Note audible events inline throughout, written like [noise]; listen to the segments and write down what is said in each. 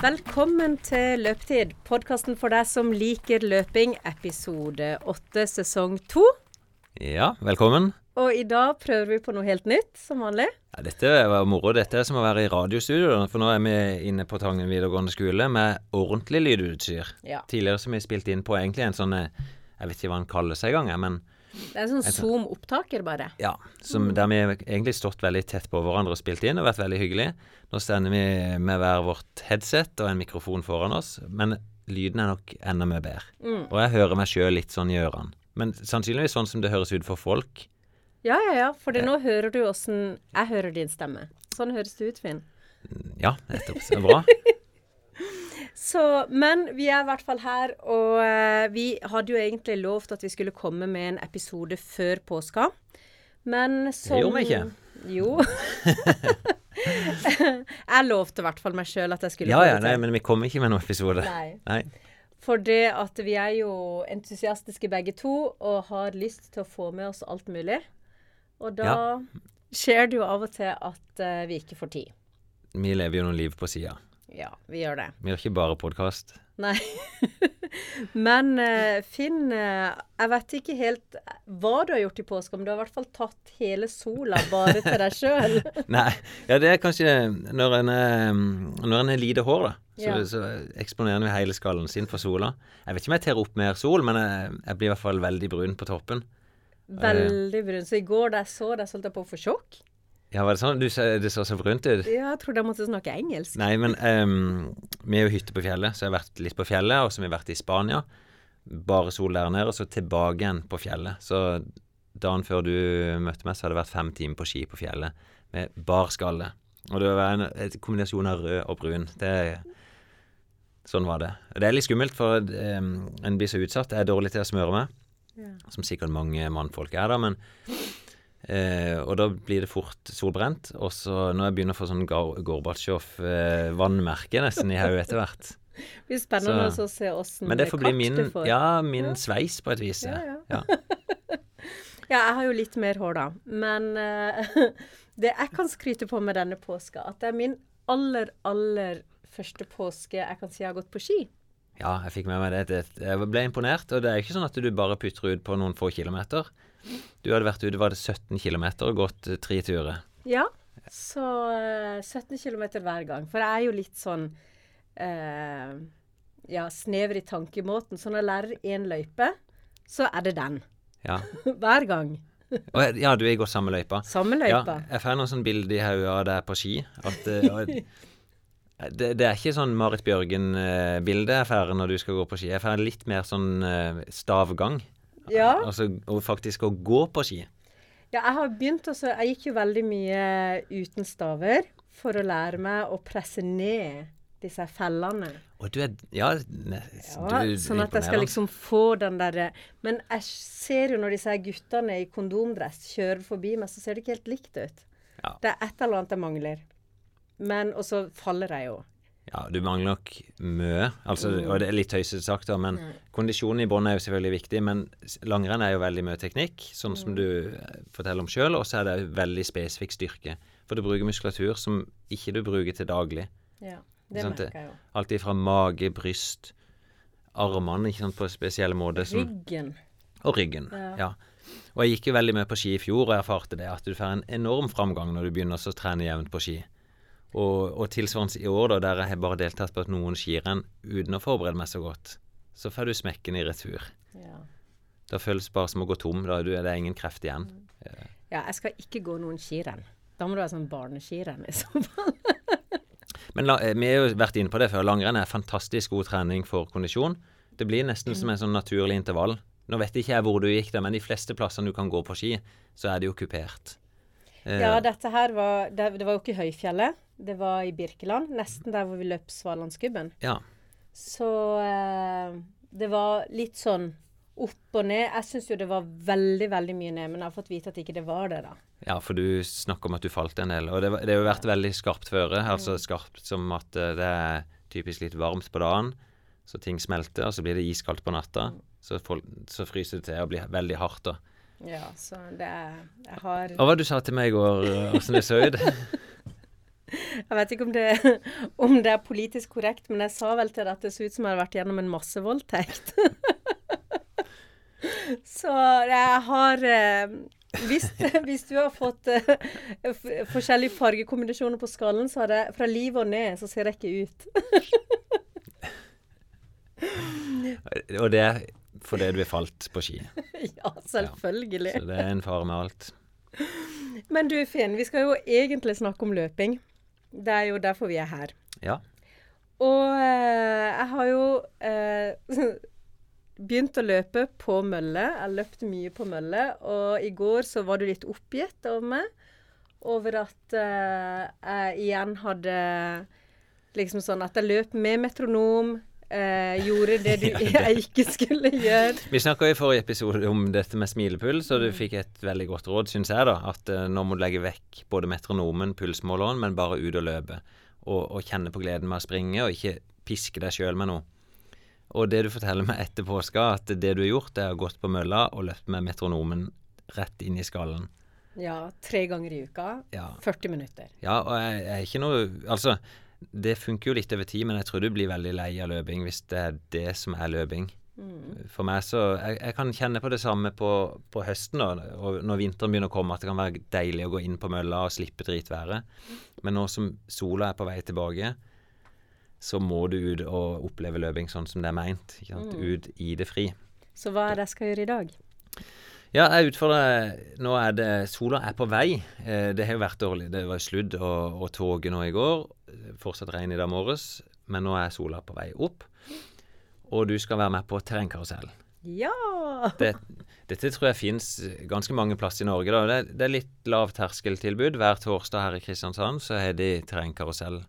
Velkommen til Løpetid, podkasten for deg som liker løping, episode 8, sesong 2. Ja, velkommen. Og i dag prøver vi på noe helt nytt, som vanlig. Ja, dette var moro. Dette er som å være i radiostudio, for nå er vi inne på Tangen videregående skole med ordentlig lydutstyr. Ja. Tidligere som vi spilte inn på egentlig en sånn eh, Jeg vet ikke hva den kalles engang, men Det er en sånn Zoom-opptaker, bare. ja. Som, Der vi egentlig stått veldig tett på hverandre og spilt inn og vært veldig hyggelig. Nå stender vi med hver vårt headset og en mikrofon foran oss, men lyden er nok enda mye bedre. Mm. Og jeg hører meg sjøl litt sånn i ørene. Men sannsynligvis sånn som det høres ut for folk. Ja, ja, ja. For nå hører du åssen jeg hører din stemme. Sånn høres det ut, Finn. Ja, nettopp. Bra. [laughs] Så, men vi er i hvert fall her, og eh, vi hadde jo egentlig lovt at vi skulle komme med en episode før påska. Men som Det gjorde vi ikke. Jo. [laughs] [laughs] jeg lovte i hvert fall meg sjøl at jeg skulle Ja få ja, det nei, men vi kom ikke med noen episode. Nei. Nei. For det at vi er jo entusiastiske begge to og har lyst til å få med oss alt mulig. Og da skjer det jo av og til at eh, vi ikke får tid. Vi lever jo noen liv på sida. Ja, vi gjør det. Vi gjør ikke bare podkast. Nei. [laughs] Men eh, Finn, eh, jeg vet ikke helt hva du har gjort i påska, men du har i hvert fall tatt hele sola bare til deg sjøl. [laughs] Nei, ja, det er kanskje når en er, når en er lite hår, da. Så, Ja. så eksponerer en hele skallen sin for sola. Jeg vet ikke om jeg tar opp mer sol, men jeg, jeg blir i hvert fall veldig brun på toppen. Veldig brun. Så i går da jeg så deg, så holdt jeg på å få sjokk. Ja, var det sånn? Du det så så brunt ut? Ja, jeg trodde jeg måtte snakke engelsk. Nei, men um, vi er jo hytte på fjellet, så jeg har vært litt på fjellet, og så har vi vært i Spania. Bare sol der nede, og så tilbake igjen på fjellet. Så dagen før du møtte meg, så hadde det vært fem timer på ski på fjellet med bar skalle. Og det var en, en kombinasjon av rød og brun. Det, sånn var det. Det er litt skummelt, for um, en blir så utsatt. Jeg er dårlig til å smøre meg, Ja. som sikkert mange mannfolk er da, men Eh, og da blir det fort solbrent. Og så når jeg begynner å få sånn Gor- Gorbatsjov-vannmerke nesten i hodet etter hvert. Det [laughs] blir spennende Så- å se åssen Men det bli min, du får. ja, min Ja. sveis på et vis. Ja, Ja, ja. ja. [laughs] Jeg har jo litt mer hår, da. Men eh, [laughs] det jeg kan skryte på med denne påska, at det er min aller, aller første påske jeg kan si jeg har gått på ski. ja, jeg fikk med meg det. det. Jeg ble imponert. Og det er jo ikke sånn at du bare putter ut på noen få kilometer. Du hadde vært ute, var det 17 kilometer og gått eh, tre turer. Ja, så eh, 17 km hver gang. For jeg er jo litt sånn eh, ja, snever i tankemåten. Så når jeg lærer én løype, så er det den. Ja. [laughs] Hver gang. Og ja, du er i godt samme løypa. Samme Ja, jeg får noen sånne bilder i hodet av deg på ski. At eh, og, [laughs] det, det er ikke sånn Marit Bjørgen-bilde jeg får når du skal gå på ski. Jeg får litt mer sånn eh, stavgang. Ja. Altså og faktisk å gå på ski. Ja, jeg har begynt også Jeg gikk jo veldig mye uten staver for å lære meg å presse ned disse fellene. Og du er Ja, Ja, du, sånn at jeg skal liksom få den derre Men jeg ser jo når disse guttene i kondomdress kjører forbi meg, så ser det ikke helt likt ut. Ja. Det er et eller annet jeg mangler. Men Og så faller jeg jo. Ja, du mangler nok mye. Altså, Mm. og det er litt tøysete sagt, da, men kondisjonen i bånn er jo selvfølgelig viktig. Men langrenn er jo veldig mye teknikk, sånn Mm. som du eh, forteller om sjøl. Og så er det veldig spesifikk styrke. For du bruker muskulatur som ikke du bruker til daglig. Ja, det sånn, merker jeg jo. Alt ifra mage, bryst, armene ikke sant, på spesielle måter. Som, Ryggen. og ryggen. Ja. Ja. Og jeg gikk jo veldig mye på ski i fjor og erfarte det, at du får en enorm framgang når du begynner å trene jevnt på ski. Og, og tilsvarende i år, da, der jeg bare deltatt på noen skirenn uten å forberede meg så godt, så får du smekken i retur. Ja. Da føles det bare som å gå tom. Da er du- det er ingen kreft igjen. ja, jeg skal ikke gå noen skirenn. Da må du være sånn barneskirenn i så fall. [laughs] Men la, eh, vi har jo vært inne på det før. Langrenn er fantastisk god trening for kondisjon. Det blir nesten som en sånn naturlig intervall. Nå vet ikke jeg hvor du gikk det, men de fleste plassene du kan gå på ski, så er det jo kupert. Eh, Ja, dette her var Det, det var jo ikke Høyfjellet. Det var i Birkeland. Nesten der hvor vi løp Svalandsgubben. ja. Så eh, det var litt sånn opp og ned. Jeg syns jo det var veldig, veldig mye ned, men jeg har fått vite at ikke det var det, da. Ja, for du snakker om at du falt en del. Og det, det har jo vært veldig skarpt føre. Altså skarpt som at eh, det er typisk litt varmt på dagen, så ting smelter, og så blir det iskaldt på natta. Så, folk, så fryser det til og blir veldig hardt. da. Ja, så det er Jeg har hva du sa til meg i går, åssen det så ut? Jeg vet ikke om det, om det, er politisk korrekt, men jeg sa vel til deg at det så ut som jeg hadde vært gjennom en massevoldtekt. [laughs] Så jeg har eh, hvis, hvis, du har fått uh, forskjellige fargekombinasjoner på skallen, så har jeg fra liv og ned, så ser jeg ikke ut. og det er fordi du er falt på ski? [laughs] ja, selvfølgelig. Ja, så det er en fare med alt. Men du Finn, vi skal jo egentlig snakke om løping. Det er jo derfor vi er her. Ja. Og eh, jeg har jo eh, [laughs] begynt å løpe på mølle. Jeg løpte mye på mølle. Og i går så var du litt oppgitt over meg. Over at eh, jeg igjen hadde liksom sånn at jeg løp med metronom. Uh, gjorde det du, [laughs] [laughs] ikke skulle gjøre. Vi snakka i forrige episode om dette med smilepuls, og du mm. fikk et veldig godt råd, syns jeg, da. At eh, nå må du legge vekk både metronomen, pulsmåleren, men bare ut og løpe. Og, og kjenne på gleden med å springe, og ikke piske deg sjøl med noe. Og det du forteller meg etter påska, at det du har gjort, er å gått på mølla og løpt med metronomen rett inn i skallen. Ja, tre ganger i uka. Ja. 40 minutter. Ja, og jeg, jeg er ikke noe Altså, det funker jo litt over tid, men jeg tror du blir veldig lei av løping hvis det er det som er løping. Mm. For meg så jeg, jeg, kan kjenne på det samme på, på høsten, da, og når vinteren begynner å komme, at det kan være deilig å gå inn på mølla og slippe dritværet. Men nå som sola er på vei tilbake, så må du ut og oppleve løping sånn som det er meint. Mm. Ut i det fri. Så hva er det jeg skal gjøre i dag? Ja, jeg utfordrer Nå er det Sola er på vei. Eh, det har jo vært dårlig. Det var sludd og, og tåke nå i går. Fortsatt regn i dag morges. Men nå er sola på vei opp. Og du skal være med på terrengkarusellen. Ja! Det, dette tror jeg fins ganske mange plasser i Norge. Da. Det, det er litt lavterskeltilbud. Hver torsdag her i Kristiansand så har de terrengkarusell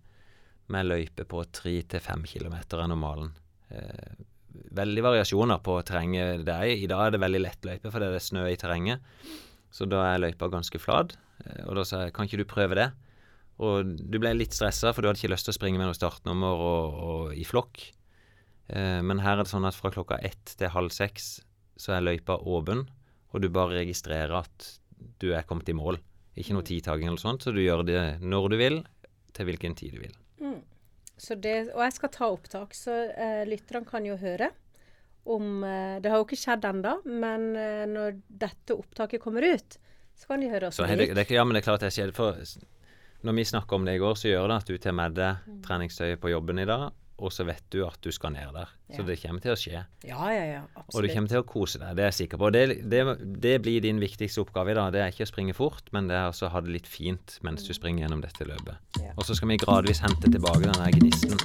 med løype på 3-5 km er normalen. Eh, veldig variasjoner på terrenget det er i. I dag er det veldig lett løype fordi det er snø i terrenget. Så da er løypa ganske flat. Eh, og da sa jeg kan ikke du prøve det? Og du ble litt stressa, for du hadde ikke lyst til å springe med noe startnummer og, og i flokk. Eh, men her er det sånn at fra klokka ett til halv seks så er løypa åpen, og du bare registrerer at du er kommet i mål. Ikke noe tidtaking eller sånt, så du gjør det når du vil, til hvilken tid du vil. Det, og jeg skal ta opptak, så eh, lytterne kan jo høre om eh, Det har jo ikke skjedd ennå, men eh, når dette opptaket kommer ut, så kan de høre oss så det, det, Ja, men det er klart det skjedde. For når vi snakka om det i går, så gjør det at du tar med deg mm. treningstøyet på jobben i dag og så vet du at du skal ned der. Ja. Så det kommer til å skje. Ja, ja, ja, absolutt. Og du kommer til å kose deg, det er jeg sikker på. Det, det, det blir din viktigste oppgave i dag. Det er ikke å springe fort, men det er å ha det litt fint mens du springer gjennom dette løpet. Ja. Og så skal vi gradvis hente tilbake den der gnisten.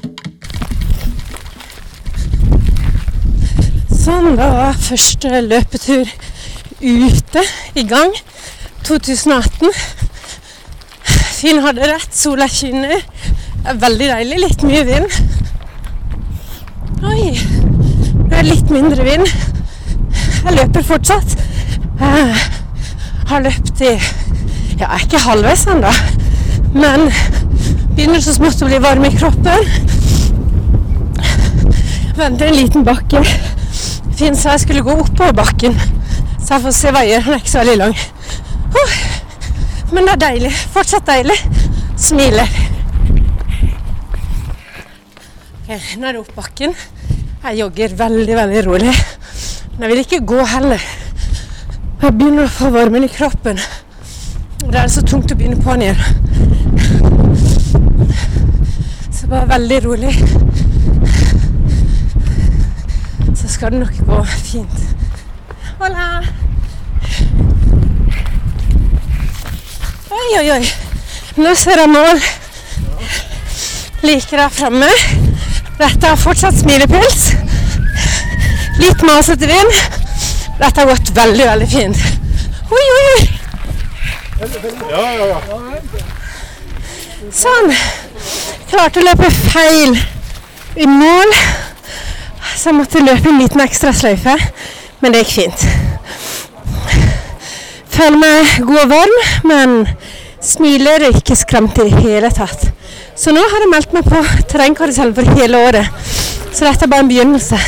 Sånn, da var første løpetur ute i gang. 2018. Finn hadde rett, sola skinner. Veldig deilig. Litt mye vind. Oi, det er litt mindre vind. Jeg løper fortsatt. Jeg har løpt i Ja, jeg er ikke halvveis ennå, men begynner så smått å bli varm i kroppen. Venter en liten bakke. Finn sa jeg skulle gå oppover bakken, så jeg får se veier. Den er ikke så veldig lang. Men det er deilig. Fortsatt deilig. Smiler. Okay, nå er det opp bakken. Jeg jogger veldig, veldig rolig. Men jeg vil ikke gå heller. Jeg begynner å få varmen i kroppen. Og det er så tungt å begynne på'n igjen. Så bare veldig rolig. Så skal det nok gå fint. Hola! Oi, oi, oi. Nå ser jeg mål. Like der framme. Dette har fortsatt smilepuls. Litt masete vind. Dette har gått veldig, veldig fint. Oi, oi, oi. Ja, ja, ja. Sånn. Klarte å løpe feil i mål. Så jeg måtte løpe en liten ekstra sløyfe. Men det gikk fint. Føler meg god og varm, men smiler og ikke skremt i det hele tatt. Så nå har jeg meldt meg på terrengkarusell for hele året. Så dette er bare en begynnelse.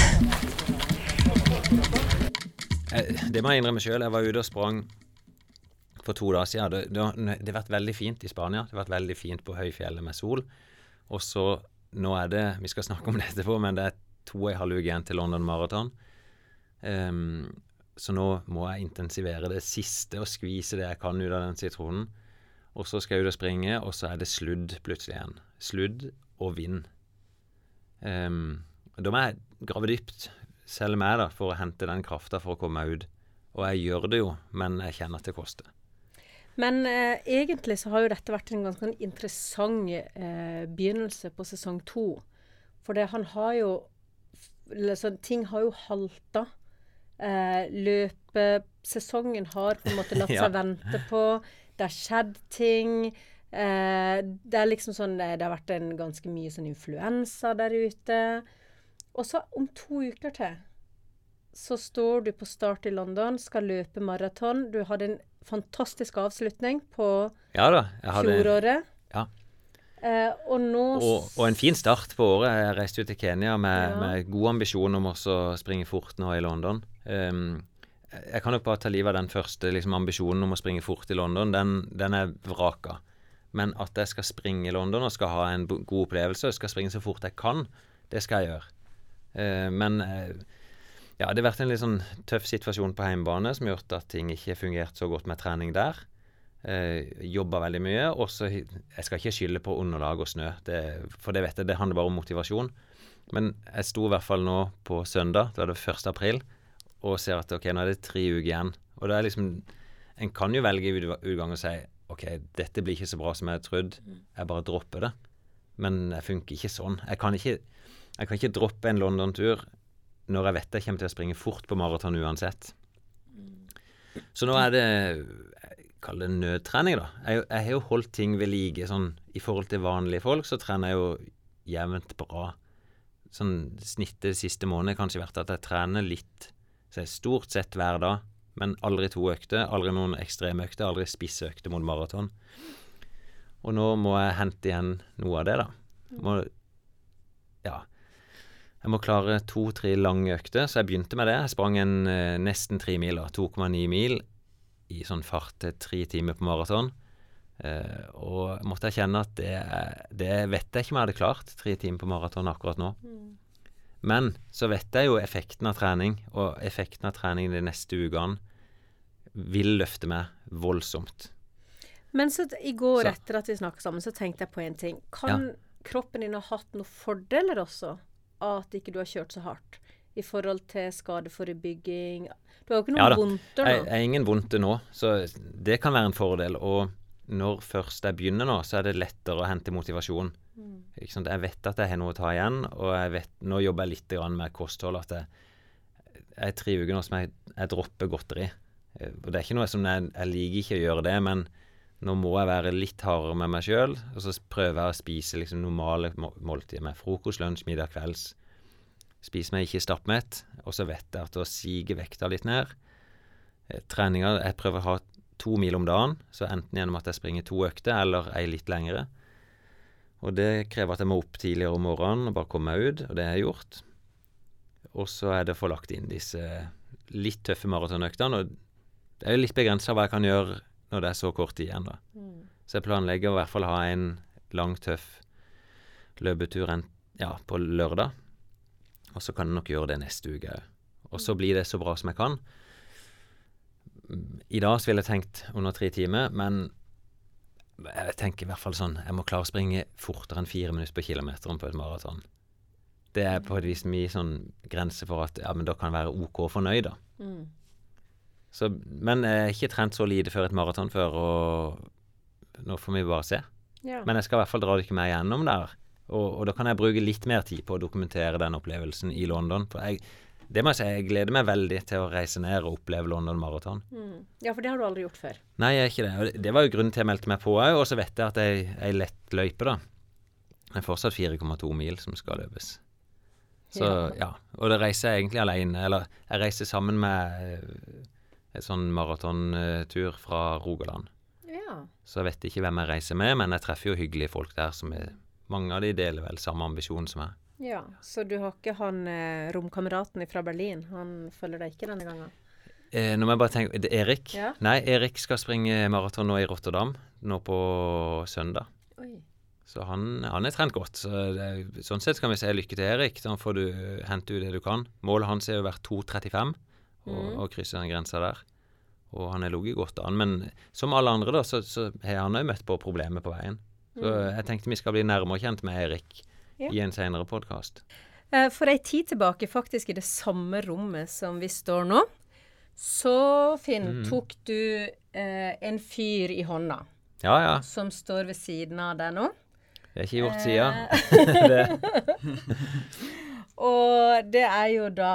Det må jeg innrømme sjøl. Jeg var ute og sprang for to dager siden. Det, det, det har vært veldig fint i Spania. Det har vært veldig fint på høyfjellet med sol. Og så nå er det Vi skal snakke om det etterpå, men det er to og en halv uke igjen til London Marathon. Um, så nå må jeg intensivere det siste og skvise det jeg kan ut av den sitronen. Og så skal jeg ut og springe, og så er det sludd plutselig igjen. Sludd og vind. Um, da må jeg grave dypt, selv meg, da, for å hente den krafta for å komme meg ut. Og jeg gjør det jo, men jeg kjenner at det koster. Men eh, egentlig så har jo dette vært en ganske interessant eh, begynnelse på sesong to. For det, han har jo liksom, Ting har jo halta. Eh, løpesesongen har på en måte latt [laughs] seg vente på. Det har skjedd ting. Eh, det er liksom sånn eh, Det har vært en ganske mye sånn influensa der ute. Og så om to uker til så står du på start i London, skal løpe maraton. Du hadde en fantastisk avslutning på ja da, fjoråret. Ja. Eh, og og, og, en fin start på året. Jeg reiste ut til Kenya med, ja. med god ambisjon om å springe fort nå i London. Um, jeg kan nok bare ta livet av den første liksom, ambisjonen om å springe fort i London. Den, den er vraka. Men at jeg skal springe i London og skal ha en god opplevelse, og skal springe så fort jeg kan, det skal jeg gjøre. Uh, men uh, ja, det har vært en litt sånn tøff situasjon på hjemmebane som har gjort at ting ikke har fungert så godt med trening der. Uh, Jobba veldig mye. Og så Jeg skal ikke skylde på underlag og snø, det, for det vet jeg, det handler bare om motivasjon. Men jeg sto i hvert fall nå på søndag, det var det 1. april, og ser at ok, nå er det tre uker igjen. Og det er liksom En kan jo velge i utgang og si ok, dette blir ikke så bra som jeg trodde, jeg bare dropper det. Men jeg funker ikke sånn. Jeg kan ikke, jeg kan ikke droppe en London-tur når jeg vet jeg kommer til å springe fort på maraton uansett. Så nå er det Kall det nødtrening, da. Jeg, jeg, har jo holdt ting ved like. Sånn, I forhold til vanlige folk så trener jeg jo jevnt bra. Sånn snittet siste måned kanskje vært at jeg trener litt så jeg stort sett hver dag, men aldri to økter. Aldri noen ekstreme økter, aldri spisse økter mot maraton. Og nå må jeg hente igjen noe av det, da. Må, ja. Jeg må klare to-tre lange økter, så jeg begynte med det. Jeg sprang en eh, nesten tre mil, 2,9 mil, i sånn fart til tre timer på maraton. Eh, og måtte jeg kjenne at det, det, vet jeg ikke om jeg hadde klart, tre timer på maraton akkurat nå. Mm. Men så vet jeg jo effekten av trening, og effekten av trening de neste ukene vil løfte meg voldsomt. Men så i går, så. etter at vi snakket sammen, så tenkte jeg på en ting. Kan ja. kroppen din ha hatt noen fordeler også? av at ikke du har kjørt så hardt i forhold til skadeforebygging? Du har jo ikke noen ja, vondter nå? Jeg, har ingen vondter nå, så det kan være en fordel. Og når først jeg begynner nå, så er det lettere å hente motivasjon. Mm. Jeg vet at jeg har noe å ta igjen, og jeg vet, nå jobber jeg litt med kosthold. At jeg, jeg er tre uker nå som jeg, jeg, dropper godteri. Eh, og det er ikke noe som jeg, jeg liker ikke å gjøre det, men nå må jeg være litt hardere med meg sjøl, og så prøver jeg å spise liksom normale måltider med frokost, lunsj, middag, kvelds. Spiser meg ikke stappmett, og så vet jeg at å sige vekta litt ned eh, Treninger Jeg prøver å ha to mil om dagen, så enten gjennom at jeg springer to økter, eller ei litt lengre. Og det krever at jeg må opp tidligere om morgenen og bare komme meg ut, og det har jeg gjort. Og så er det å få lagt inn disse litt tøffe maratonøktene, og det er jo litt begrensa hva jeg kan gjøre når det er så kort tid igjen, da. Mm. Så jeg planlegger å i hvert fall ha en lang, tøff løpetur en, ja, på lørdag. Og så kan jeg nok gjøre det neste uke òg. Og så blir det så bra som jeg kan. I dag så ville jeg tenkt under tre timer, men jeg tenker i hvert fall sånn Jeg må klare å springe fortere enn fire minutter på kilometeren på et maraton. Det er på et vis mye sånn grense for at ja, men da kan jeg være OK fornøyd, da. Mm. Så, men jeg har ikke trent så lite før et maraton før, og nå får vi bare se. Ja. Men jeg skal i hvert fall dra dere med gjennom der. Og, og, da kan jeg bruke litt mer tid på å dokumentere den opplevelsen i London. For jeg, det må jeg si, jeg gleder meg veldig til å reise ned og oppleve London Marathon. Mm. Ja, for det har du aldri gjort før? Nei, jeg er ikke det. Og det var jo grunnen til jeg meldte meg på òg. Og så vet jeg at er ei lett løype, da. Det er fortsatt 4,2 mil som skal løpes. Så ja. ja. Og det reiser jeg egentlig alene. Eller jeg reiser sammen med en sånn maratontur fra Rogaland. Ja. Så jeg vet ikke hvem jeg reiser med, men jeg treffer jo hyggelige folk der. som er, Mange av de deler vel samme ambisjon som meg. Ja, Så du har ikke han eh, romkameraten fra Berlin? Han følger deg ikke denne gangen? Eh, nå må jeg bare tenke det er Erik? Ja. Nei, Erik skal springe maraton nå i Rotterdam nå på søndag. Oi. Så han, han er trent godt. Så det, sånn sett kan vi si lykke til Erik. Da får du hente ut det du kan. Målet hans er å være 2,35 og, Mm. og krysse den grensa der. Og han er ligget godt an. Men som alle andre, da, så, så har han òg møtt på problemer på veien. Så jeg tenkte vi skal bli nærmere kjent med Erik Ja. i en senere podkast. Eh, For ei tid tilbake, faktisk i det samme rommet som vi står nå, så Finn, tok du eh, en fyr i hånda Ja ja, som står ved siden av deg nå. det er ikke gjort siden. [laughs] det, [laughs] Og det er jo da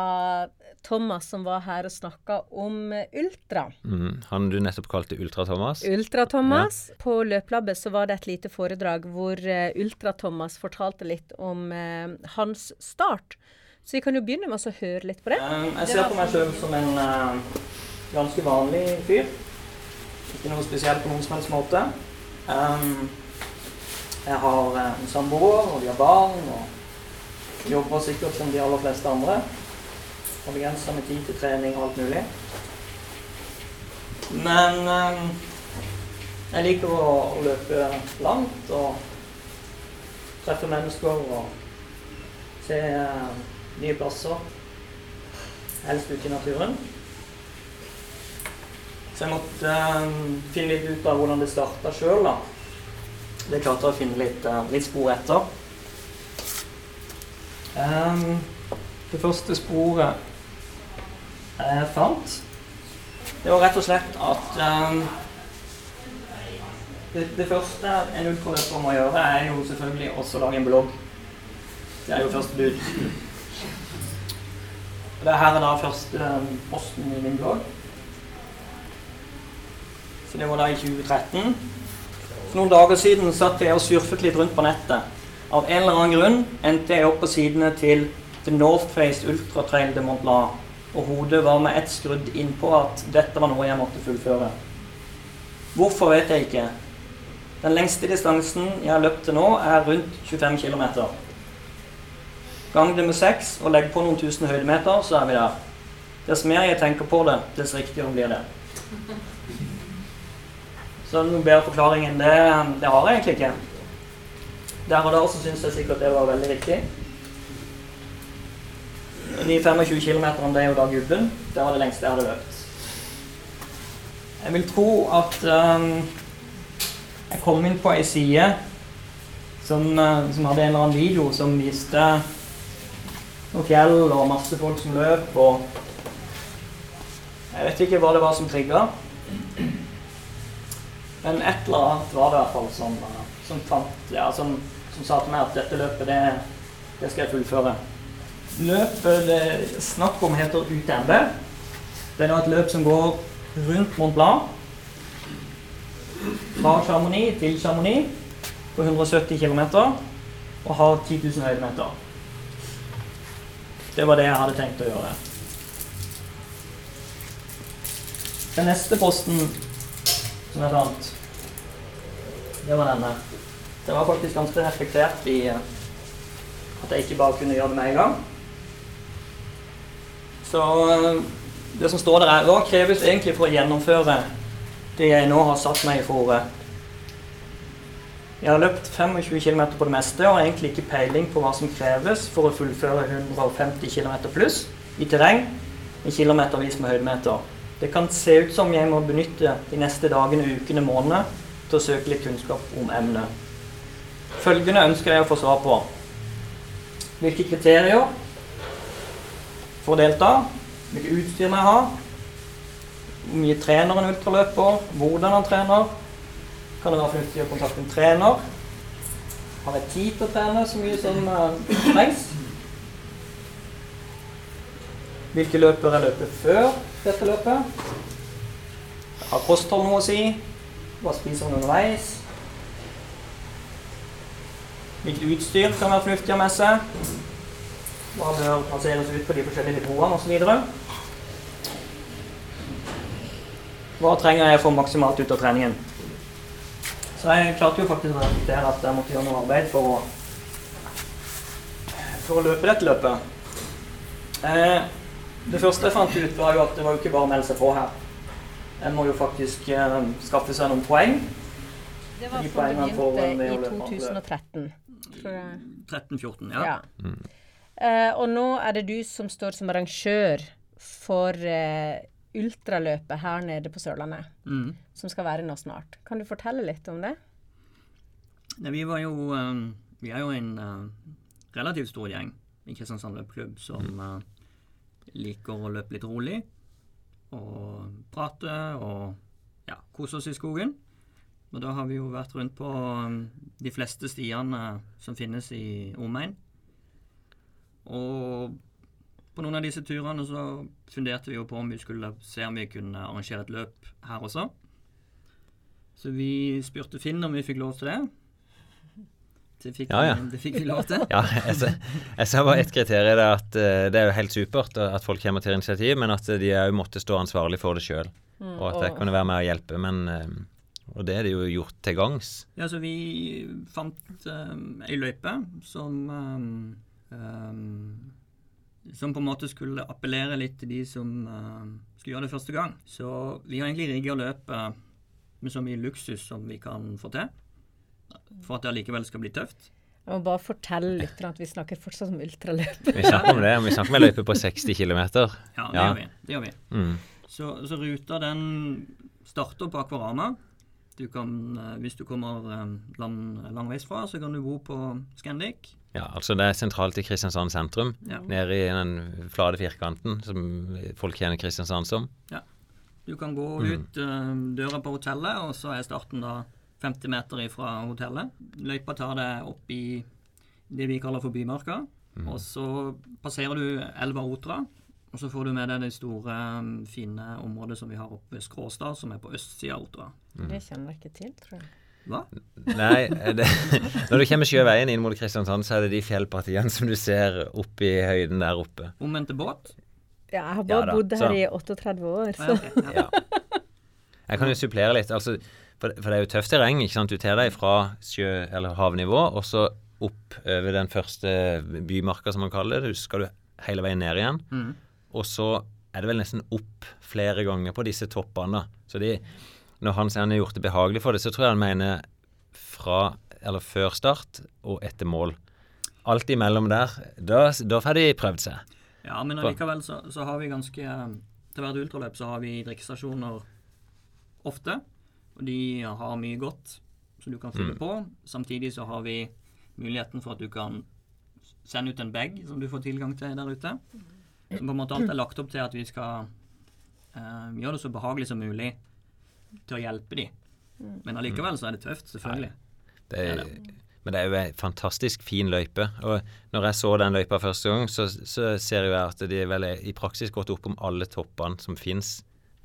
Thomas som var her og snakka om eh, Ultra. mm, han du nettopp kalte Ultra-Thomas? Ultra-Thomas. På Løplabbet så var det et lite foredrag hvor eh, Ultra-Thomas fortalte litt om eh, hans start. Så vi kan jo begynne med å høre litt på det. Um, jeg ser på meg sjøl som en uh, ganske vanlig fyr. Ikke noe spesielt på noen som helst måte. Um, jeg har en samboer, og vi har barn, og jobber sikkert som de aller fleste andre. Har begrensa med tid til trening og alt mulig. Men eh, jeg liker å, å løpe langt og treffe mennesker og se eh, nye plasser. Helst ute i naturen. Så jeg måtte eh, finne litt ut av hvordan det starta sjøl, da. Det klarte jeg å finne litt, eh, litt spor etter. Um, det første sporet jeg fant, det var rett og slett at eh, det, det første en ultraløper må gjøre, er jo selvfølgelig også å lage en blogg. Det er jo første bud. Og det her er da første um, posten i min blogg. Så det var da i 2013. For noen dager siden satt jeg og surfet litt rundt på nettet. Av en eller annen grunn endte jeg opp på sidene til The North Face Ultra Trail de Mont. Og hodet var med ett skrudd innpå at dette var noe jeg måtte fullføre. Hvorfor vet jeg ikke. Den lengste distansen jeg har løpt til nå, er rundt 25 km. Gang det med seks og legg på noen tusen høydemeter, så er vi der. Dess mer jeg tenker på det, dess riktigere blir det. Så noen bedre forklaring enn det, det har jeg egentlig ikke. Der og da så syns jeg sikkert det var veldig riktig. De 25 km det er jo da gubben. Det var det lengste jeg hadde løpt. Jeg vil tro at um, jeg kom inn på ei side som, uh, som hadde en eller annen video som viste noen fjell og masse folk som løp og Jeg vet ikke hva det var som trigga. Men et eller annet var det i hvert fall som, uh, som, fant, ja, som, som sa til meg at dette løpet, det, det skal jeg fullføre. Løpet det er snakk om heter UTMB. Det er et løp som går rundt Mont Blanc. Fra Chamonix til Chamonix på 170 km og har 10 000 høydemeter. Det var det jeg hadde tenkt å gjøre. Den neste posten som jeg fant, det var denne. Det var faktisk ganske reflektert i eh, at jeg ikke bare kunne gjøre det med en gang. Så eh, det som står der er Hva kreves egentlig for å gjennomføre det jeg nå har satt meg i fore? Jeg har løpt 25 km på det meste og har egentlig ikke peiling på hva som kreves for å fullføre 150 km pluss i terreng i kilometervis med høydemeter. Det kan se ut som jeg må benytte de neste dagene, ukene, månedene til å søke litt kunnskap om emnet. Følgende ønsker jeg å få svar på. Hvilke kriterier for å delta? Hvilket utstyr må jeg ha? Hvor mye trener en ultraløper? Hvordan han trener? Kan det være fornuftig å kontakte en trener? Har jeg tid til å trene så mye som uh, trengs? Hvilke løper jeg løper før dette løpet? Har kosthold noe å si? Hva spiser man underveis? Hvilket utstyr kan være fornuftig å ha med seg? Hva bør plasseres ut på de forskjellige nivåene osv.? Hva trenger jeg å få maksimalt ut av treningen? Så jeg klarte jo faktisk å reflektere at jeg måtte gjøre noe arbeid for å, for å løpe dette løpet. Eh, Det første jeg fant ut, var jo at det var jo ikke bare å melde seg på her. En må jo faktisk eh, skaffe seg noen poeng. Det var De det poengene begynte i løpe 2013. tror jeg. 13-14, ja. Ja. Eh, og nå er det du som står som arrangør for uh, ultraløpet her nede på Sørlandet, Mm. som skal være nå snart. Kan du fortelle litt om det? Ne, vi var jo eh, Vi er jo en uh, relativt stor gjeng i Kristiansand løpeklubb som liker å løpe litt rolig og prate og ja, kose oss i skogen. Og da har vi jo vært rundt på um, de fleste stiene som finnes i omegn. Og på noen av disse turene så funderte vi jo på om vi skulle se om vi kunne arrangere et løp her også. Så vi spurte Finn om vi fikk lov til det. Det fikk, Ja, ja. Vi, det fikk vi lov til. [laughs] Ja, jeg ser, jeg ser bare ett kriterium. Det er at eh, det er jo helt supert at folk kommer til initiativ, men at de òg måtte stå ansvarlig for det sjøl. Og at jeg kunne være med og hjelpe. Men, eh, og det er det jo gjort til gangs. Ja, så vi fant um, ei løype som um, Som på en måte skulle appellere litt til de som um, skulle gjøre det første gang. Så vi har egentlig rigga løpet med så mye luksus som vi kan få til. For at det allikevel skal bli tøft. Jeg må bare fortelle litt at vi snakker fortsatt om ultraløp. Vi snakker om det. Vi snakker om ei løype på 60 km. Ja, det Ja. gjør vi. Det gjør vi. Mm. Så, så ruta den starter på Akvarama. Du kan, eh, hvis du kommer eh, lang, langveisfra, så kan du bo på Scandic. Ja, altså det er sentralt i Kristiansand sentrum. Ja. Nede i den flate firkanten som folk kjenner Kristiansand som. Ja. Du kan gå Mm. ut mm. døra på hotellet, og så er starten da 50 meter ifra hotellet. Løypa tar deg opp i det vi kaller for Bymarka. Mm. Og så passerer du elva Otra. Og så får du med deg det store, eh, fine området som vi har oppe ved Skråstad, som er på østsida av Otra. Det kjenner jeg ikke til, tror jeg. Hva? Nei, det, [laughs] når du kommer sjøveien inn mot Kristiansand, så er det de fjellpartiene som du ser oppe i høyden der oppe. Omvendte båt? Ja, jeg har bare ja, bodd så- her i 38 år, Ja, så ok, ja. Ja. Jeg kan jo supplere litt. altså, for, for det er jo tøft terreng. ikke sant? Du tar deg fra sjø- eller havnivå, og så opp over den første bymarka, som man kaller det. Så skal du hele veien ned igjen. Mm. Og så er det vel nesten opp flere ganger på disse toppene. Så de, når han sier han har gjort det behagelig for det, så tror jeg han mener fra eller før start og etter mål. Alt imellom der, da, da får de prøvd seg. Ja, men allikevel så, så har vi ganske Til hvert ultraløp så har vi drikkestasjoner ofte. Og de har mye godt som du kan fylle Mm. på. Samtidig så har vi muligheten for at du kan sende ut en bag som du får tilgang til der ute. På en måte alt er lagt opp til at vi skal uh, gjøre det så behagelig som mulig til å hjelpe de. Men allikevel så er det tøft, selvfølgelig. Det er, men det er jo ei fantastisk fin løype. Og når jeg så den løypa første gang, så, så ser jeg at de vel er i praksis gått opp om alle toppene som fins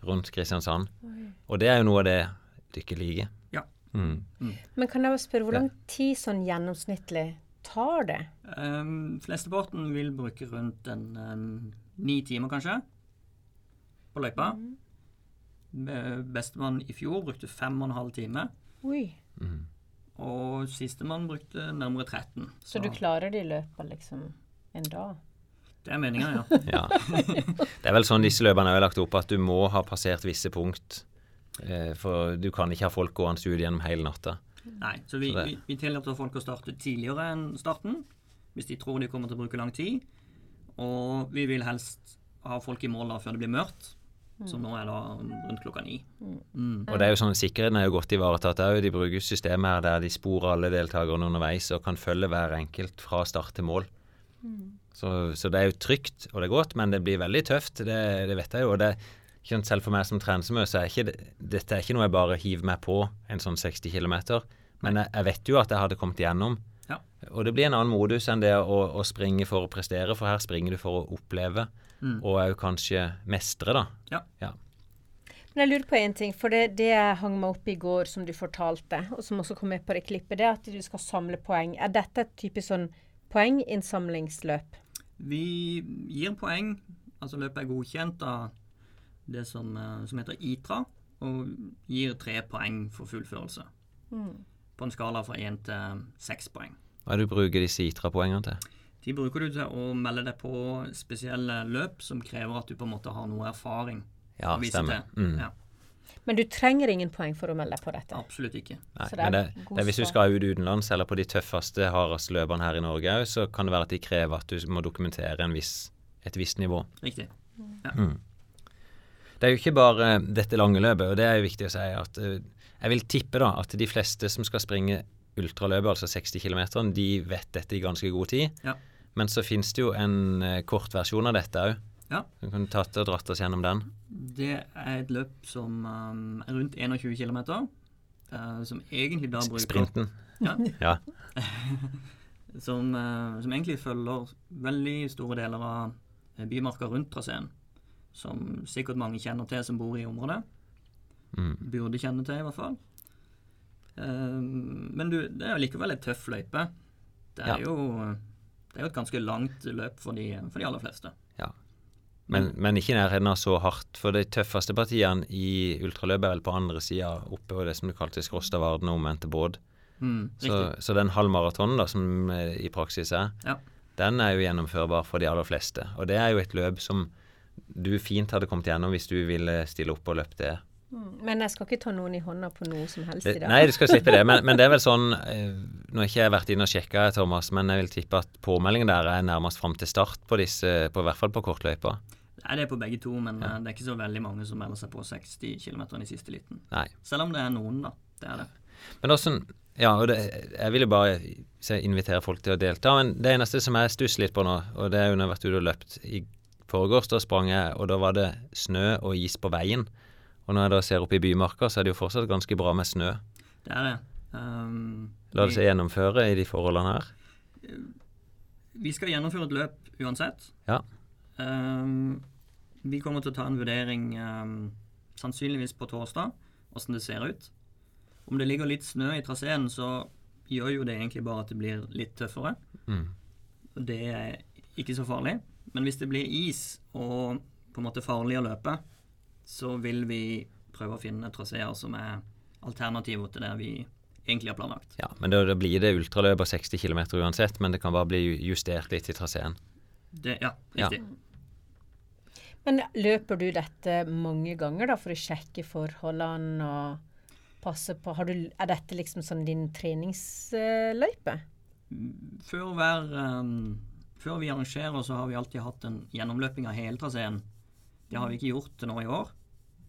rundt Kristiansand. Og det er jo noe av det dere liker. Ja. Mm. Men kan jeg bare spørre, hvor lang tid sånn gjennomsnittlig tar det? Um, flesteparten vil bruke rundt en um, ni timer, kanskje, på løypa. Mm. Bestemann i fjor brukte fem og en halv time. Oi. Og sistemann brukte nærmere 13. Så du klarer det i løpet av liksom en dag? Det er meninga, ja. [laughs] Ja. Det er vel sånn disse løpene er lagt opp, at du må ha passert visse punkt. Eh, for du kan ikke ha folk gående ut gjennom hele natta. Nei, så vi, Så det- vi, vi tillater folk å starte tidligere enn starten, hvis de tror de kommer til å bruke lang tid. Og vi vil helst ha folk i mål da før det blir mørkt, som nå er da rundt klokka ni. Mm. Og det er jo sånn, Sikkerheten er jo godt ivaretatt òg. De bruker systemer her der de sporer alle deltakerne underveis og kan følge hver enkelt fra start til mål. Så, så det er jo trygt og det er godt, men det blir veldig tøft. Det, det vet jeg jo. og det ikke sant, Selv for meg som trener så er ikke det, dette er ikke noe jeg bare hiver meg på en sånn 60 km. Men jeg, jeg vet jo at jeg hadde kommet igjennom. Ja. Og det blir en annen modus enn det å, å springe for å prestere, for her springer du for å oppleve. Mm. Og òg kanskje mestre, da. Ja. Ja. Men jeg lurer på en ting, for det, det jeg hang meg opp i går, som du fortalte, og som også kom med på det klippet, det er at du skal samle poeng. Er dette et typisk sånn poenginnsamlingsløp? Vi gir poeng. Altså løpet er godkjent av det som, eh, som heter ITRA, og gir tre poeng for fullførelse. På en skala fra én til seks poeng. Hva er det du bruker disse ITRA-poengene til? De bruker du til å melde deg på spesielle løp som krever at du på en måte har noe erfaring Ja, å vise stemmer. til. Mm. Ja, Men du trenger ingen poeng for å melde deg på dette. absolutt ikke. Nei, Så det er men det, det er hvis du skal ut utenlands, eller på de tøffeste, hardeste løpene her i Norge òg, så kan det være at de krever at du må dokumentere en viss, et visst nivå. Riktig. Det er jo ikke bare dette lange løpet, og det er jo viktig å si at eh, jeg vil tippe da at de fleste som skal springe ultraløpet, altså 60 km, de vet dette i ganske god tid. Ja. Men så finnes det jo en kort versjon av dette òg. Ja. Du kan tatt og dratt oss gjennom den. Det er et løp som um, er rundt 21 km. Uh, som egentlig da bruker Sprinten. Ja, [laughs] [laughs] Ja. som, uh, som egentlig følger veldig store deler av eh, bymarka rundt traseen. Som sikkert mange kjenner til som bor i området. Mm. Burde kjenne til, i hvert fall. Eh, men du, det er jo likevel et tøff løype. Det er, Ja. jo, det er jo et ganske langt løp for de, for de aller fleste. Men, men ikke i nærheten av så hardt. For de tøffeste partiene i ultraløpet er vel på andre sida, oppe på det som du kalte Skråstadvarden og omvendte båt. Mm, Så, så den halvmaratonen da, som eh, i praksis er, Ja. den er jo gjennomførbar for de aller fleste. Og det er jo et løp som du fint hadde kommet gjennom hvis du ville stille opp og løpt det. Mm. Men jeg skal ikke ta noen i hånda på noe som helst det i dag. nei, du skal slippe det. Men, men det er vel [laughs] sånn eh, Nå har ikke jeg vært inne og sjekka, Thomas, men jeg vil tippe at påmeldingen der er nærmest fram til start på disse, på, i hvert fall på kortløypa. Nei, det er på begge to, men ja. det er ikke så veldig mange som melder seg på 60 km i siste liten. Nei. Selv om det er noen, da. Det er det. Men også, ja, og det, jeg vil jo bare invitere folk til å delta. Men det eneste som jeg stusser litt på nå, og det er jo når jeg har vært ute og løpt i forgårs, da sprang jeg, og da var det snø og is på veien. Og når jeg da ser opp i bymarka, så er det jo fortsatt ganske bra med snø. Det er det. Um, La det seg gjennomføre i de forholdene her. Vi skal gjennomføre et løp uansett. Ja. Um, vi kommer til å ta en vurdering um, sannsynligvis på torsdag, åssen det ser ut. Om det ligger litt snø i traseen, så gjør jo det egentlig bare at det blir litt tøffere. Mm. Det er ikke så farlig. Men hvis det blir is og på en måte farlig å løpe, så vil vi prøve å finne traseer som er alternativer til det vi egentlig har planlagt. Ja, men da, da blir det ultraløp av 60 km uansett, men det kan bare bli justert litt i traseen. ja, ja, Ja. riktig. Men løper du dette mange ganger da, for å sjekke forholdene og passe på har du, Er dette liksom sånn din treningsløype? Før, hver, ehm, før vi arrangerer, så har vi alltid hatt en gjennomløping av hele traseen. Det har vi ikke gjort til nå i år.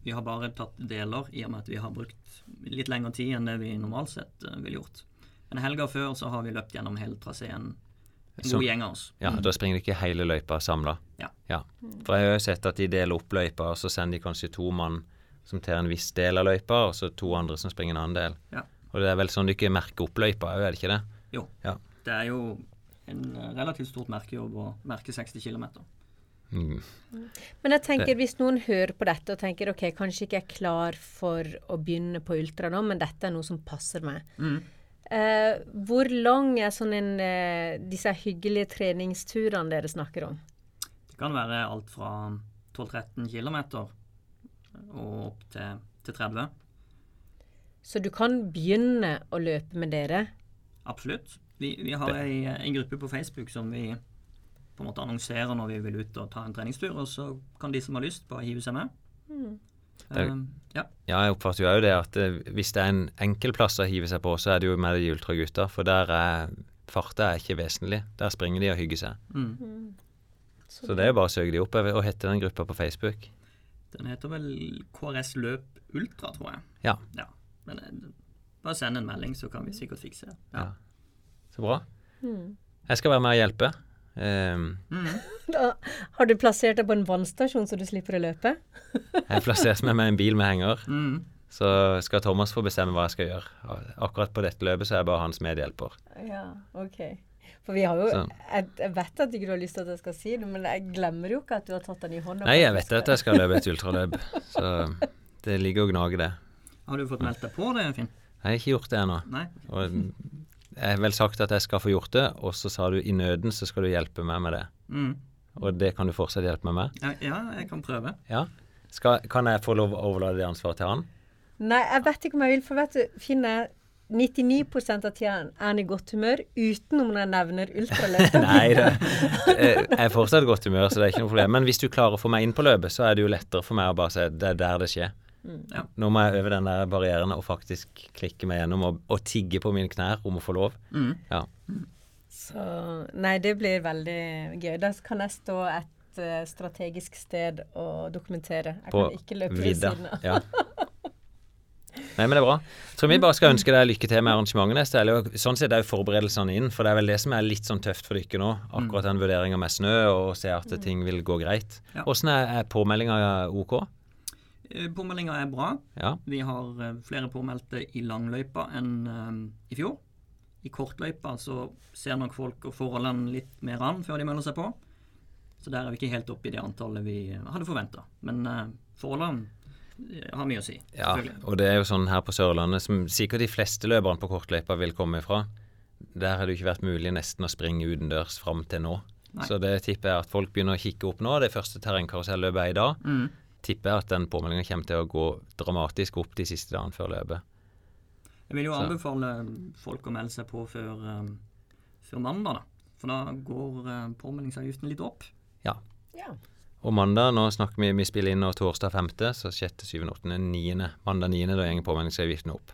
Vi har bare tatt deler, i og med at vi har brukt litt lengre tid enn det vi normalt sett uh, ville gjort. Men helga før så har vi løpt gjennom hele traseen. En god gjeng av oss. Ja, Da springer de ikke hele løypa samla. Ja. For jeg har jo sett at de deler opp løypa, og så sender de kanskje to mann som tar en viss del av løypa, og så to andre som springer en annen del. Ja. Og det er vel sånn du ikke merker opp løypa òg, er det ikke det? Jo. Ja. Det er jo en eh, relativt stort merkejobb å merke 60 km. Mm. Men jeg tenker hvis noen hører på dette og tenker ok, kanskje ikke jeg er klar for å begynne på ultra nå, men dette er noe som passer meg. Mm. Eh, hvor lang er sånn en, eh, disse hyggelige treningsturene dere snakker om? Det kan være alt fra 12-13 km og opp til, til 30. Så du kan begynne å løpe med dere. Absolutt. Vi, vi har ei, en gruppe på Facebook som vi på en måte annonserer når vi vil ut og ta en treningstur, og så kan de som har lyst, bare hive seg med. Det- Um, ja. Ja, jeg oppfatter jo òg det at eh, hvis det er en enkel plass å hive seg på, så er det jo med de ultragutta, for der er farta er ikke vesentlig. Der springer de og hygger seg. Mm. Så det er jo bare å søke de opp. Hva heter den gruppa på Facebook? Den heter vel KRS Løp Ultra, tror jeg. Ja. ja. Men eh, bare send en melding, så kan vi sikkert fikse det. Ja. Ja. Så bra. Mm. Jeg skal være med og hjelpe. Um, Mm. [laughs] Da, har du plassert deg på en vannstasjon så du slipper å løpe? jeg har plassert meg med en bil med henger, Mm. så skal Thomas få bestemme hva jeg skal gjøre. Akkurat på dette løpet så er jeg bare hans medhjelper. Ja, ok. For vi har jo Så. jeg, jeg vet at ikke du har lyst til at jeg skal si det, men jeg glemmer jo ikke at du har tatt den i hånda. Nei, jeg vet at jeg skal løpe et ultraløp, så det ligger og gnager, det. Har du fått meldt deg på det, Finn? Jeg har ikke gjort det ennå. Og jeg har vel sagt at jeg skal få gjort det, og så sa du i nøden så skal du hjelpe meg med det. Mm. Og det kan du fortsatt hjelpe meg med? Ja, ja, jeg kan prøve. Ja. Skal, kan jeg få lov å overlate det ansvaret til han? Nei, jeg vet ikke om jeg vil, for vet du, Finn er 99 av tida er han i godt humør utenom når jeg nevner ultraløp. [laughs] Nei, det, eh, jeg er fortsatt i godt humør, så det er ikke noe problem. Men hvis du klarer å få meg inn på løpet, så er det jo lettere for meg å bare si det er der det skjer. Ja. Nå må jeg over den der barrieren og faktisk klikke meg gjennom og, og tigge på mine knær om å få lov. Mm. Ja. Så Nei, det blir veldig gøy. Da kan jeg stå et uh, strategisk sted og dokumentere. Jeg På kan ikke løpe ved siden av. Ja. Nei, men det er bra. Jeg tror vi bare skal ønske deg lykke til med arrangementene. Eller, Sånn sett er jo forberedelsene inn, for det er vel det som er litt sånn tøft for dere nå. Akkurat den vurderinga med snø og se at ting vil gå greit. Ja. Åssen er, er påmeldinga OK? Eh, Påmeldinga er bra. Ja. Vi har eh, flere påmeldte i langløypa enn eh, i fjor. I kortløypa så ser nok folk og forholdene litt mer an før de melder seg på. Så der er vi ikke helt oppe i det antallet vi hadde forventa. Men uh, forholdene eh, har mye å si. Ja, og det er jo sånn her på Sørlandet, som sikkert de fleste løperne på kortløypa vil komme ifra. Der har det jo ikke vært mulig nesten å springe utendørs fram til nå. Nei. Så det tipper jeg at folk begynner å kikke opp nå. Det første terrengkaruselløpet er i dag. Mm. Tipper at den påmeldinga kommer til å gå dramatisk opp de siste dagene før løpet. Jeg vil jo Så- anbefale folk å melde seg på før, eh, før mandag, da. For da går eh, påmeldingsavgiften litt opp. Ja. Ja. Og mandag, nå snakker vi, vi spiller inn nå torsdag 5., så 6., 7., 8., 9. Mandag 9. da går påmeldingsavgiften opp.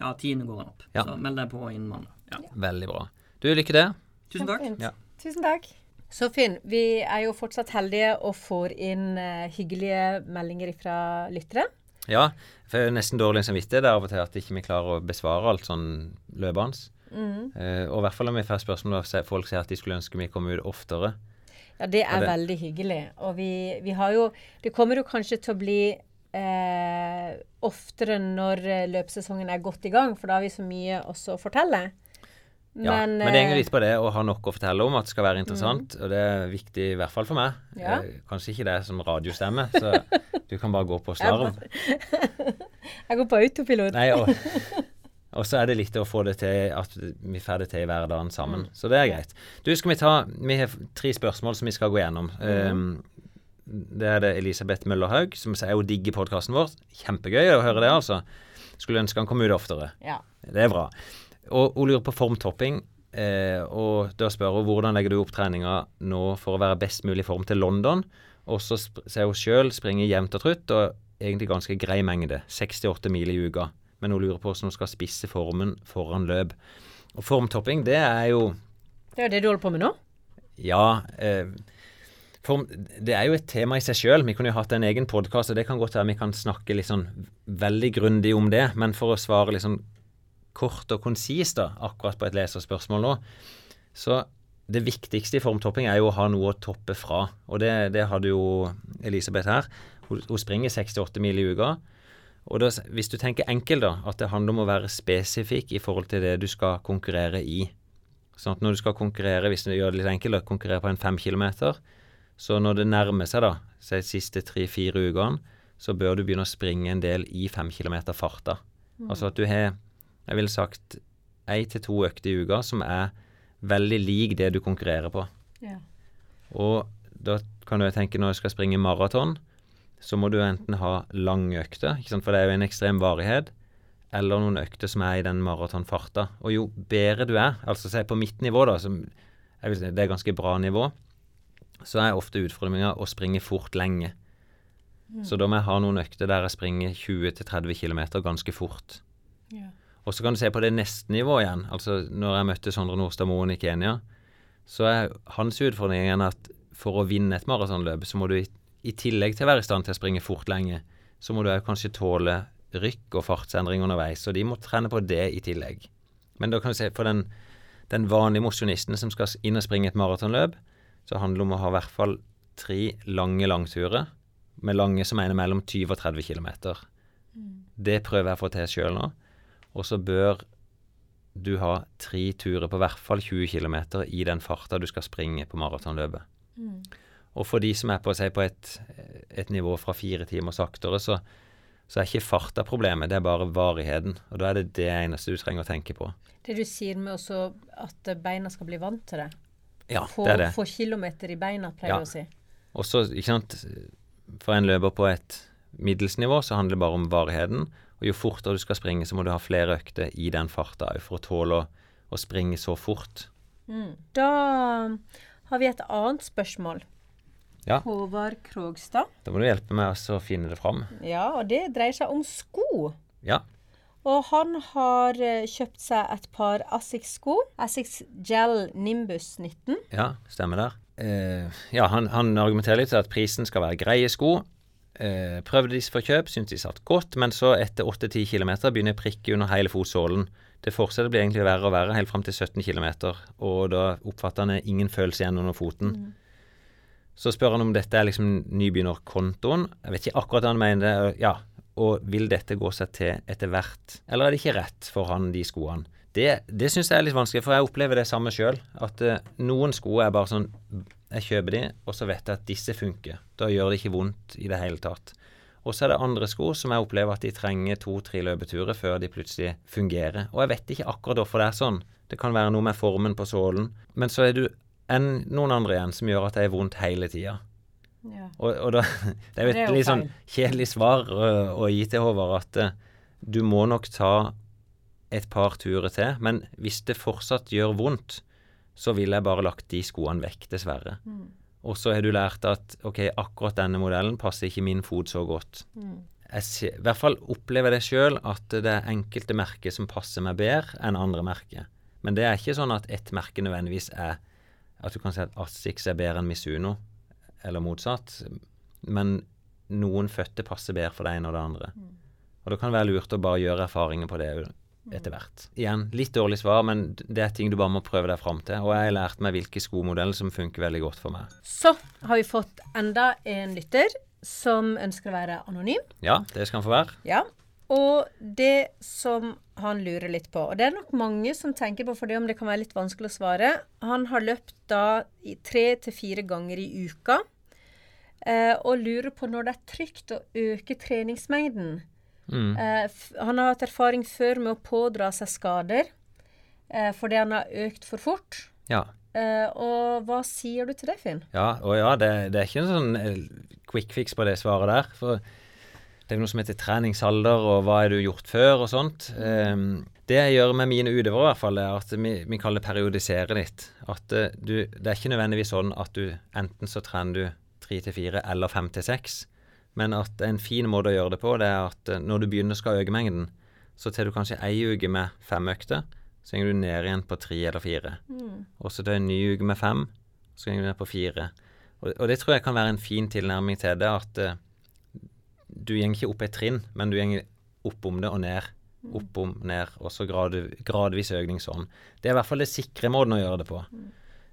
Ja, tiende går den opp. Ja. Så meld deg på innen mandag. Ja. Veldig bra. Du, lykke til. Tusen takk. Ja. Tusen takk. Så Finn, vi er jo fortsatt heldige og får inn eh, hyggelige meldinger fra lyttere. Ja, for jeg er nesten dårlig samvittighet det av og til at ikke vi klarer å besvare alt sånn løpende. Mm. Uh, og i hvert fall om vi får spørsmål og folk sier at de skulle ønske vi kom ut oftere. Ja, det er det- veldig hyggelig. Og vi, vi har jo Det kommer jo kanskje til å bli eh, oftere når eh, løpsesongen er godt i gang, for da har vi så mye også å fortelle. Ja, men, det henger eh, litt på det å ha nok å fortelle om, at det skal være interessant. Og det er viktig i hvert fall for meg. Ja. Eh, kanskje ikke det som radiostemme, så [laughs] du kan bare gå på slarv. [laughs] Jeg går på autopilot. Nei, og, [laughs] og så er det litt å få det til at vi får det til i hverdagen sammen. Så det er greit. Du, skal vi ta Vi har tre spørsmål som vi skal gå gjennom. Um, det er det Elisabeth Møllerhaug, som sier hun digger podkasten vår. Kjempegøy å høre det, altså. Skulle ønske han kom ut oftere. Ja. Det er bra. Og hun lurer på formtopping. Eh, og da spør hun hvordan legger du opp treninga nå for å være best mulig i form til London. Og så ser hun sjøl springer jevnt og trutt, og egentlig ganske grei mengde. 68 mil i uka. Men hun lurer på hvordan hun skal spisse formen foran løp. Og formtopping, det er jo Det er jo det du holder på med nå. Ja. Eh, form, det er jo et tema i seg sjøl. Vi kunne jo hatt en egen podkast, og det kan godt være vi kan snakke sånn veldig grundig om det. Men for å svare sånn kort og konsist da, akkurat på et leserspørsmål nå, så det viktigste i formtopping er jo å ha noe å toppe fra. Og det, det hadde jo Elisabeth her. Hun, hun springer 68 mil i uka. Og da, hvis du tenker enkelt, da, at det handler om å være spesifikk i forhold til det du skal konkurrere i. Sånn at når du skal konkurrere, hvis du gjør det litt enkelt, da, konkurrere på en fem kilometer, så når det nærmer seg da, de siste tre-fire ukene, så bør du begynne å springe en del i fem kilometer farta. Altså at du har, jeg ville sagt, én til to økter i uka som er veldig lik det du konkurrerer på. Ja. Og da kan du jo tenke når du skal springe maraton, så må du enten ha ikke sant? for det er jo en ekstrem varighet, eller noen økter som er i den maratonfarta. Og jo bedre du er, altså se på mitt nivå, da, som jeg vil si, det er ganske bra nivå, så er ofte utfordringa å springe fort lenge. Så da må jeg ha noen økter der jeg springer 20-30 km ganske fort. Ja. Og så kan du se på det neste nivået igjen. Altså når jeg møtte Sondre Nordstad Moen i Kenya, så er hans utfordring at for å vinne et maratonløp, så må du i, i tillegg til å være i stand til å springe fort lenge, så må du òg kanskje tåle rykk og fartsendring underveis. Så de må trene på det i tillegg. Men da kan du se for den, den vanlige mosjonisten som skal inn og springe et maratonløp, så handler det om å ha i hvert fall tre lange langturer, med lange som er mellom 20 og 30 km. Det prøver jeg å få til sjøl nå. Og så bør du ha tre turer på hvert fall 20 km i den farta du skal springe på maratonløpet. Og for de som er på, si, på et, et nivå fra fire timer saktere, så, så er ikke farta problemet, det er bare varigheten. Og da er det det eneste du trenger å tenke på. Det du sier med også at beina skal bli vant til det. Ja, Få, det er det. få kilometer i beina, pleier Ja. du å si. Og så, ikke sant For en løper på et middels nivå, så handler det bare om varigheten. Og jo fortere du skal springe, så må du ha flere økter i den farta òg, for å tåle å, å springe så fort. Da har vi et annet spørsmål. Ja. Håvard Krogstad. Da må du hjelpe meg å finne det fram. Ja, og det dreier seg om sko. Ja. Og han har eh, kjøpt seg et par Asics-sko. Asics Gel Nimbus 19. Ja, stemmer der. Eh, ja, han, han argumenterer litt til at prisen skal være greie sko. Eh, prøvde disse for kjøp, syntes de satt godt, men så etter 8-10 km begynner prikket under hele fotsålen. Det fortsetter blir egentlig verre og verre helt fram til 17 km, og da oppfatter han ingen følelse igjen under foten. Så spør han om dette er liksom nybegynnerkontoen. Jeg vet ikke akkurat hva han mener. Ja, og vil dette gå seg til etter hvert, eller er det ikke rett for han, de skoene? Det, det syns jeg er litt vanskelig, for jeg opplever det samme sjøl. At eh, noen sko er bare sånn Jeg kjøper de, og så vet jeg at disse funker. Da gjør det ikke vondt i det hele tatt. Og så er det andre sko som jeg opplever at de trenger to-tre løpeturer før de plutselig fungerer. Og jeg vet ikke akkurat hvorfor det er sånn. Det kan være noe med formen på sålen. Men så er du enn noen andre igjen som gjør at det er vondt hele tida. Ja. Og, og da, [laughs] det er jo et litt sånn kjedelig svar å, å gi til Håvard at eh, du må nok ta et par turer til, men hvis det fortsatt gjør vondt, så ville jeg bare lagt de skoene vekk, dessverre. Og så har du lært at ok, akkurat denne modellen passer ikke min fot så godt. Jeg ser, I hvert fall opplever jeg det sjøl at det er enkelte merker som passer meg bedre enn andre merker. Men det er ikke sånn at ett merke nødvendigvis er At du kan si at Asics er bedre enn Misuno, eller motsatt. Men noen fødte passer bedre for det ene og det andre. Og det kan være lurt å bare gjøre erfaringer på det etter hvert. Igjen, litt dårlig svar, men det er ting du bare må prøve deg fram til. Og jeg har lært meg hvilke skomodeller som funker veldig godt for meg. Så har vi fått enda en lytter som ønsker å være anonym. Ja, det skal han få være. Ja. Og det som han lurer litt på, og det er nok mange som tenker på for det om det kan være litt vanskelig å svare Han har løpt da tre til fire ganger i uka, eh, og lurer på når det er trygt å øke treningsmengden. Mm. Eh, han har hatt erfaring før med å pådra seg skader eh, fordi han har økt for fort. Ja. Eh, og hva sier du til det, Finn? Ja, og ja, det, det er ikke en sånn eh, quick fix på det svaret der. For det er noe som heter treningsalder, og hva har du gjort før, og sånt. Ehm, det jeg gjør med mine utøvere, i hvert fall, er at vi, vi kaller det periodisere litt. At uh, du, det er ikke nødvendigvis sånn at du enten så trener du tre til fire eller fem til seks, men at en fin måte å gjøre det på, det er at eh, når du begynner skal øke mengden, så tar du kanskje ei uke med fem økter, så går du ned igjen på tre eller fire. Og så tar du en ny uke med fem, så går du ned på fire. Og, og det tror jeg kan være en fin tilnærming til det, at uh, du går ikke opp et trinn, men du går opp om det og ned. Opp om, ned, og så grad, gradvis økning sånn. Det er i hvert fall det sikre måten å gjøre det på.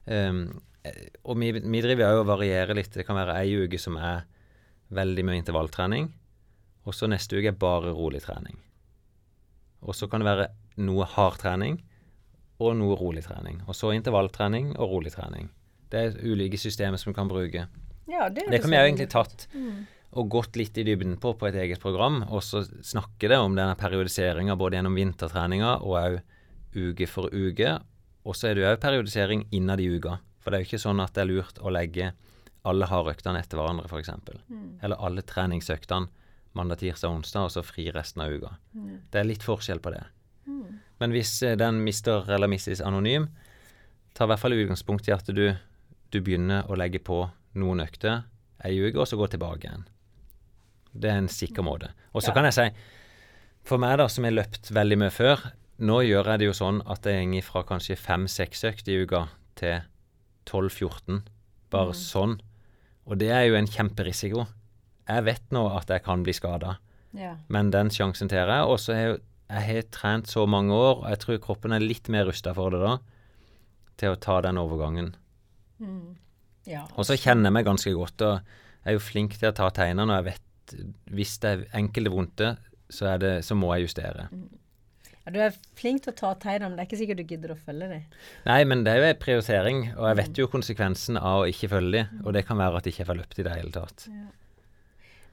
Um, eh, og vi, vi driver jo og varierer litt. Det kan være ei uke som er veldig mye intervalltrening, og så neste uke er bare rolig trening. Og så kan det være noe hard trening og noe rolig trening. Og så intervalltrening og rolig trening. Det er ulike systemer som vi kan bruke. Ja, det, Det kan vi jo egentlig tatt og gått litt i dybden på på et eget program, og så snakke det om denne periodiseringa både gjennom vintertreninga og òg uke for uke. Og så er det òg periodisering innad i uka. For det er jo ikke sånn at det er lurt å legge alle har øktene etter hverandre, f.eks. Eller alle treningsøktene mandag, tirsdag, onsdag, og så fri resten av uka. Det er litt forskjell på det. Men hvis eh, den mister eller mistes anonym, ta i hvert fall utgangspunkt i at du, du begynner å legge på noen økter ei uke, og så gå tilbake igjen. Det er en sikker måte. Og så Ja. kan jeg si, for meg da, som har løpt veldig mye før, nå gjør jeg det jo sånn at jeg går fra kanskje fem-seks økter i uka til 12-14. Bare sånn. Og det er jo en kjemperisiko. Jeg vet nå at jeg kan bli skada, Ja. men den sjansen tar jeg. Og så har jeg, jeg har trent så mange år, og jeg tror kroppen er litt mer rusta for det da, til å ta den overgangen. ja. Og så kjenner jeg meg ganske godt, og jeg er jo flink til å ta tegnene, og jeg vet hvis det er enkelte vondte, så, så må jeg justere. Ja, du er flink til å ta tegnene, men det er ikke sikkert du gidder å følge dem. Nei, men det er jo en prioritering, og jeg vet jo konsekvensen av å ikke følge dem. og det kan være at jeg ikke får løpt i det hele tatt.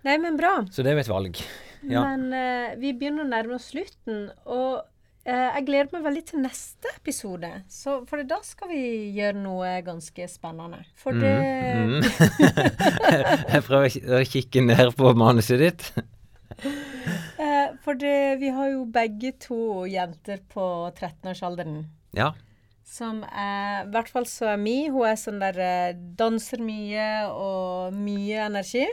Nei, men bra. Så det er jo et valg. Ja. Men uh, vi begynner å nærme oss slutten, og uh, jeg gleder meg veldig til neste episode. Så, for da skal vi gjøre noe ganske spennende. For det Mm. [laughs] jeg prøver å kikke ned på manuset ditt. [laughs] For det, vi har jo begge to jenter på 13-årsalderen. Ja. Som er I hvert fall så er mi. Hun er sånn der eh, danser mye og mye energi.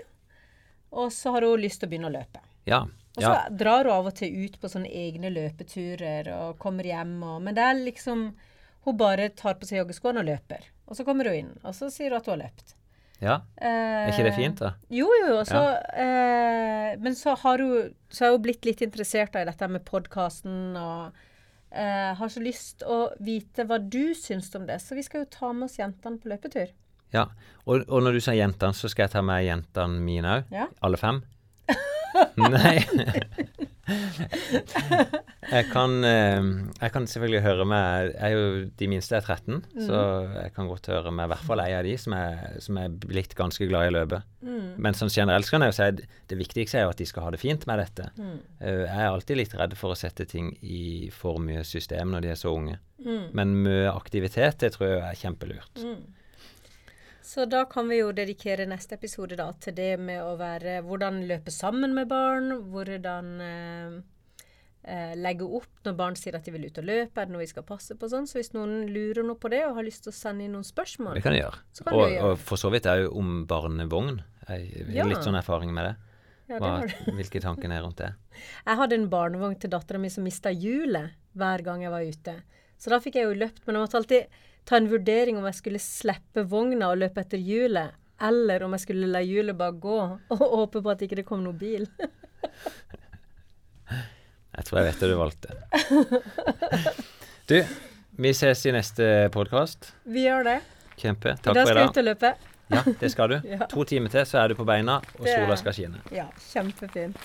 Og så har hun lyst til å begynne å løpe. Ja. Og så ja. drar hun av og til ut på sånne egne løpeturer og kommer hjem og Men det er liksom Hun bare tar på seg joggeskoene og løper. Og så kommer hun inn, og så sier hun at hun har løpt. Ja. Eh, Er ikke det fint, da? Jo, jo. Så, eh, men så har hun så er hun blitt litt interessert i dette med podkasten og eh, har så lyst å vite hva du syns om det. Så vi skal jo ta med oss jentene på løpetur. Ja. Og, og når du sier jentene, så skal jeg ta med jentene mine òg? Ja. Alle fem? [laughs] Nei. [laughs] [laughs] jeg kan eh, Jeg kan selvfølgelig høre med Jeg er jo De minste er 13, så jeg kan godt høre med i hvert fall ei av de som er, som er blitt ganske glad i å løpe. Men sånn generelt kan jeg jo si at det viktigste er jo at de skal ha det fint med dette. Mm. jeg er alltid litt redd for å sette ting i for mye system når de er så unge. Men mye aktivitet, det tror jeg er kjempelurt. Så da kan vi jo dedikere neste episode da til det med å være Hvordan løpe sammen med barn. Hvordan eh, eh, legge opp når barn sier at de vil ut og løpe. Er det noe vi skal passe på sånn? Så hvis noen lurer noe på det og har lyst til å sende inn noen spørsmål Det kan de gjøre. Kan og, gjøre. og for så vidt er jo om barnevogn. Jeg har Ja. litt sånn erfaring med det. ja, Hva, hvilke tanker er rundt det? [laughs] Jeg hadde en barnevogn til dattera mi som mista hjulet hver gang jeg var ute. Så da fikk jeg jo løpt, men jeg måtte alltid ta en vurdering om jeg skulle slippe vogna og løpe etter hjulet, eller om jeg skulle la hjulet bare gå [laughs] og håpe på at ikke det kom noen bil. [laughs] Jeg tror jeg vet det du valgte. Du, vi ses i neste podkast. Vi gjør det. Kjempe. Takk for skal i jeg dag. ut og løpe. Ja, det skal du. [laughs] Ja. To timer til, så er du på beina, og sola skal skinne. Ja, kjempefint.